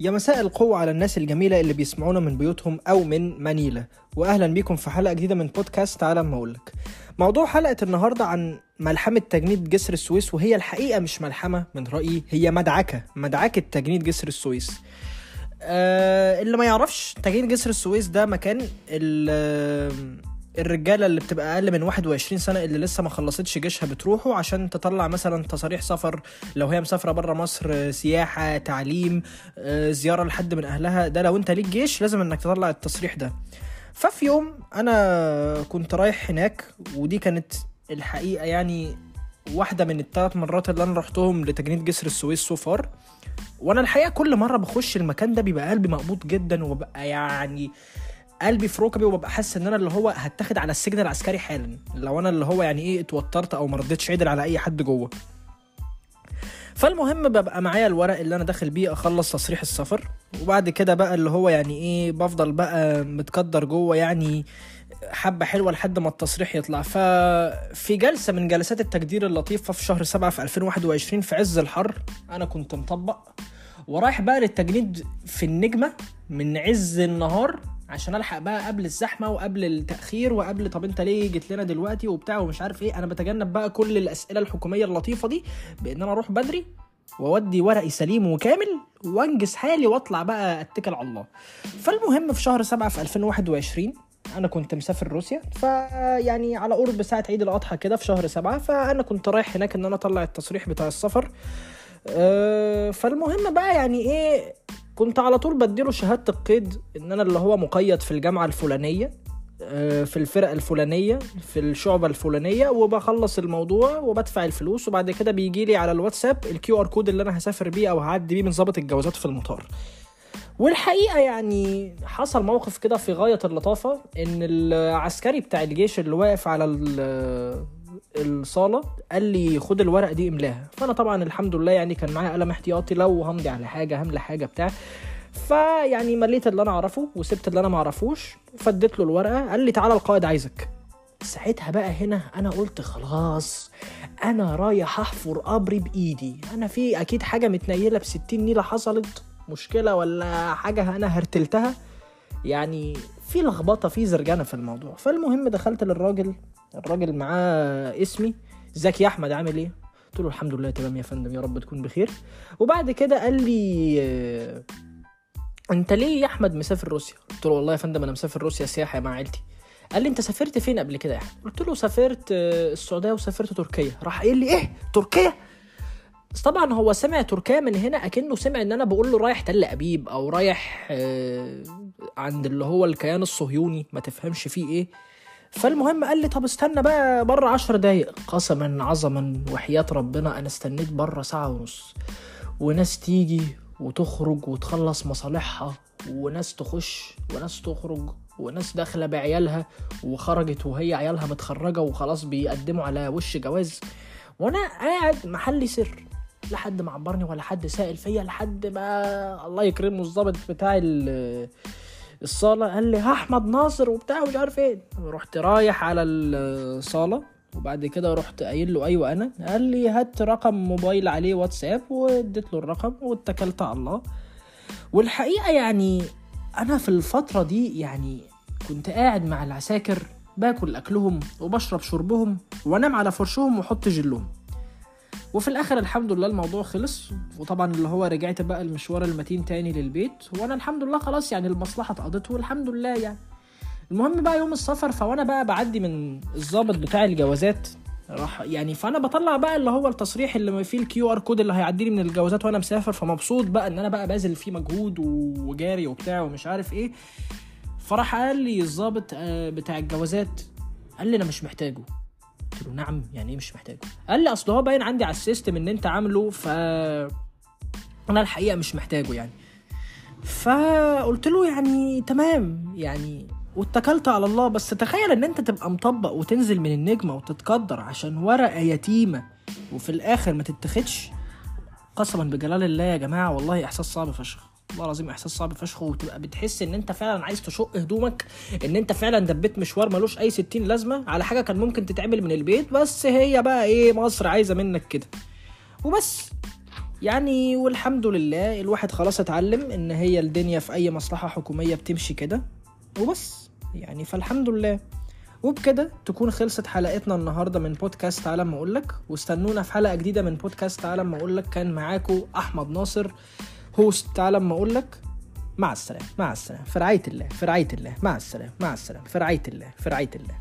يا مساء القوة على الناس الجميلة اللي بيسمعونا من بيوتهم أو من مانيلا وأهلا بيكم في حلقة جديدة من بودكاست تعالى ما أقولك موضوع حلقة النهاردة عن ملحمة تجنيد جسر السويس وهي الحقيقة مش ملحمة من رأيي هي مدعكة مدعكة تجنيد جسر السويس. آه اللي ما يعرفش تجنيد جسر السويس ده مكان الرجالة اللي بتبقى أقل من 21 سنة اللي لسه ما خلصتش جيشها بتروحوا عشان تطلع مثلا تصاريح سفر. لو هي مسافرة بره مصر سياحة تعليم آه، زيارة لحد من أهلها. ده لو أنت ليك جيش لازم إنك تطلع التصريح ده. ففي يوم أنا كنت رايح هناك ودي كانت الحقيقة يعني واحدة من الثلاث مرات اللي أنا رحتهم لتجنيد جسر السويس سو فار وأنا الحقيقة كل مرة بخش المكان ده بيبقى قلبي مقبوض جدا وببقى يعني قلبي في ركبي وببقى حاسس إن أنا اللي هو هتاخد على السجن العسكري حالا. لو أنا اللي هو يعني إيه اتوترت أو ما ردتش عدل على أي حد جوه. فالمهم ببقى معايا الورق اللي أنا داخل بيه أخلص تصريح السفر. وبعد كده بقى اللي هو يعني إيه بفضل بقى متقدر جوه يعني حبة حلوة لحد ما التصريح يطلع. ففي جلسة من جلسات التجدير اللطيفة في شهر سبعة في 2021 في عز الحر أنا كنت مطبق. ورايح بقى للتجنيد في النجمة من عز النهار. عشان ألحق بقى قبل الزحمة وقبل التأخير وقبل طب أنت ليه جيت لنا دلوقتي وبتاع ومش عارف إيه. أنا بتجنب بقى كل الأسئلة الحكومية اللطيفة دي بإن أنا أروح بدري وأودي ورقي سليم وكامل وأنجز حالي وأطلع بقى أتكل على الله. فالمهم في شهر سبعة في 2021 أنا كنت مسافر روسيا. فيعني على قرب ساعة عيد الأضحى كده في شهر سبعة فأنا كنت رايح هناك إن أنا أطلع التصريح بتاع السفر. أه، فالمهم بقى يعني إيه كنت على طول بديله شهادة القيد إن أنا اللي هو مقيد في الجامعة الفلانية أه، في الفرقه الفلانية في الشعبة الفلانية وبخلص الموضوع وبدفع الفلوس وبعد كده بيجي لي على الواتساب ال QR code اللي أنا هسافر بيه أو هعدي بيه من ضابط الجوازات في المطار. والحقيقة يعني حصل موقف كده في غاية اللطافة إن العسكري بتاع الجيش اللي واقف على الصالة قال لي خد الورقة دي املاها. فأنا طبعا الحمد لله يعني كان معايا قلم احتياطي لو همضي على حاجة هملى حاجة بتاع. فيعني مليت اللي أنا أعرفه وسبت اللي أنا ما أعرفوش فديت له الورقة قال لي تعالى القائد عايزك. ساعتها بقى هنا أنا قلت خلاص أنا رايح أحفر قبري بإيدي. أنا في أكيد حاجة متنيلة بستين نيلة حصلت. مشكلة ولا حاجة أنا هرتلتها؟ يعني في لخبطة في زرجنه في الموضوع. فالمهم دخلت للراجل الراجل معاه اسمي ازيك يا أحمد عامل إيه؟ قلت له الحمد لله تمام يا فندم يا رب تكون بخير. وبعد كده قال لي آه، أنت ليه يا أحمد مسافر روسيا؟ قلت له والله يا فندم أنا مسافر روسيا سياحة مع عيلتي. قال لي أنت سافرت فين قبل كده يا أحمد؟ قلت له سافرت آه، السعودية وسافرت تركيا. راح قايل لي إيه؟ تركيا؟ طبعا هو سمع تركيا من هنا أكنه سمع إن أنا بقول له رايح تل أبيب أو رايح آه، عند اللي هو الكيان الصهيوني. ما تفهمش فيه إيه. فالمهم قال لي طب استنى بقى بره عشر دقايق. قسما عظما وحياة ربنا أنا استنيت بره ساعة ونص. وناس تيجي وتخرج وتخلص مصالحها وناس تخش وناس تخرج وناس داخلة بعيالها وخرجت وهي عيالها متخرجة وخلاص بيقدموا على وش جواز. وأنا قاعد محلي سر لحد ما عبرني ولا حد سائل فيا لحد ما الله يكرمه الضابط بتاع ال- الصالة قال لي أحمد ناصر وبتاع ومش عارف إيه. رحت رايح على الصالة وبعد كده رحت قايل له أيوه أنا. قال لي هات رقم موبايل عليه واتساب واديت له الرقم واتكلت على الله. والحقيقة يعني أنا في الفترة دي يعني كنت قاعد مع العساكر باكل أكلهم وبشرب شربهم وأنام على فرشهم وأحط جلهم. وفي الآخر الحمد لله الموضوع خلص. وطبعا اللي هو رجعت بقى المشوار المتين تاني للبيت. وأنا الحمد لله خلاص يعني المصلحة اتقضت والحمد لله يعني. المهم بقى يوم السفر فوأنا بقى بعدي من الضابط بتاع الجوازات. راح يعني فأنا بطلع بقى اللي هو التصريح اللي فيه ال QR code اللي هيعديني من الجوازات وأنا مسافر. فمبسوط بقى إن أنا بقى باذل فيه مجهود وجاري وبتاع ومش عارف إيه. فراح قال لي الضابط آه، بتاع الجوازات قال لي أنا مش محتاجه. قلت له نعم يعني إيه مش محتاجه؟ قال لي أصل هو باين عندي على السيستم إن أنت عامله ف أنا الحقيقة مش محتاجه يعني. فقلت له يعني تمام يعني واتكلت على الله بس تخيل إن أنت تبقى مطبق وتنزل من النجمة وتتقدر عشان ورقه يتيمة وفي الآخر ما تتخدش. قسما بجلال الله يا جماعة والله إحساس صعب فشخ. والله العظيم إحساس صعب فشخ وتبقى بتحس إن أنت فعلا عايز تشق هدومك إن أنت فعلا دبيت مشوار ملوش أي ستين لازمة على حاجة كان ممكن تتعمل من البيت بس هي بقى إيه مصر عايزة منك كده. وبس. يعني والحمد لله الواحد خلاص اتعلم إن هي الدنيا في أي مصلحة حكومية بتمشي كده. وبس. يعني فالحمد لله. وبكده تكون خلصت حلقتنا النهارده من بودكاست تعالى ما أقولك. واستنونا في حلقة جديدة من بودكاست تعالى ما أقولك. كان معاكم أحمد ناصر. هوست تعالى ما اقولك مع السلامة مع السلامة في رعاية الله في رعاية الله مع السلامة مع السلامة في رعاية الله في رعاية الله.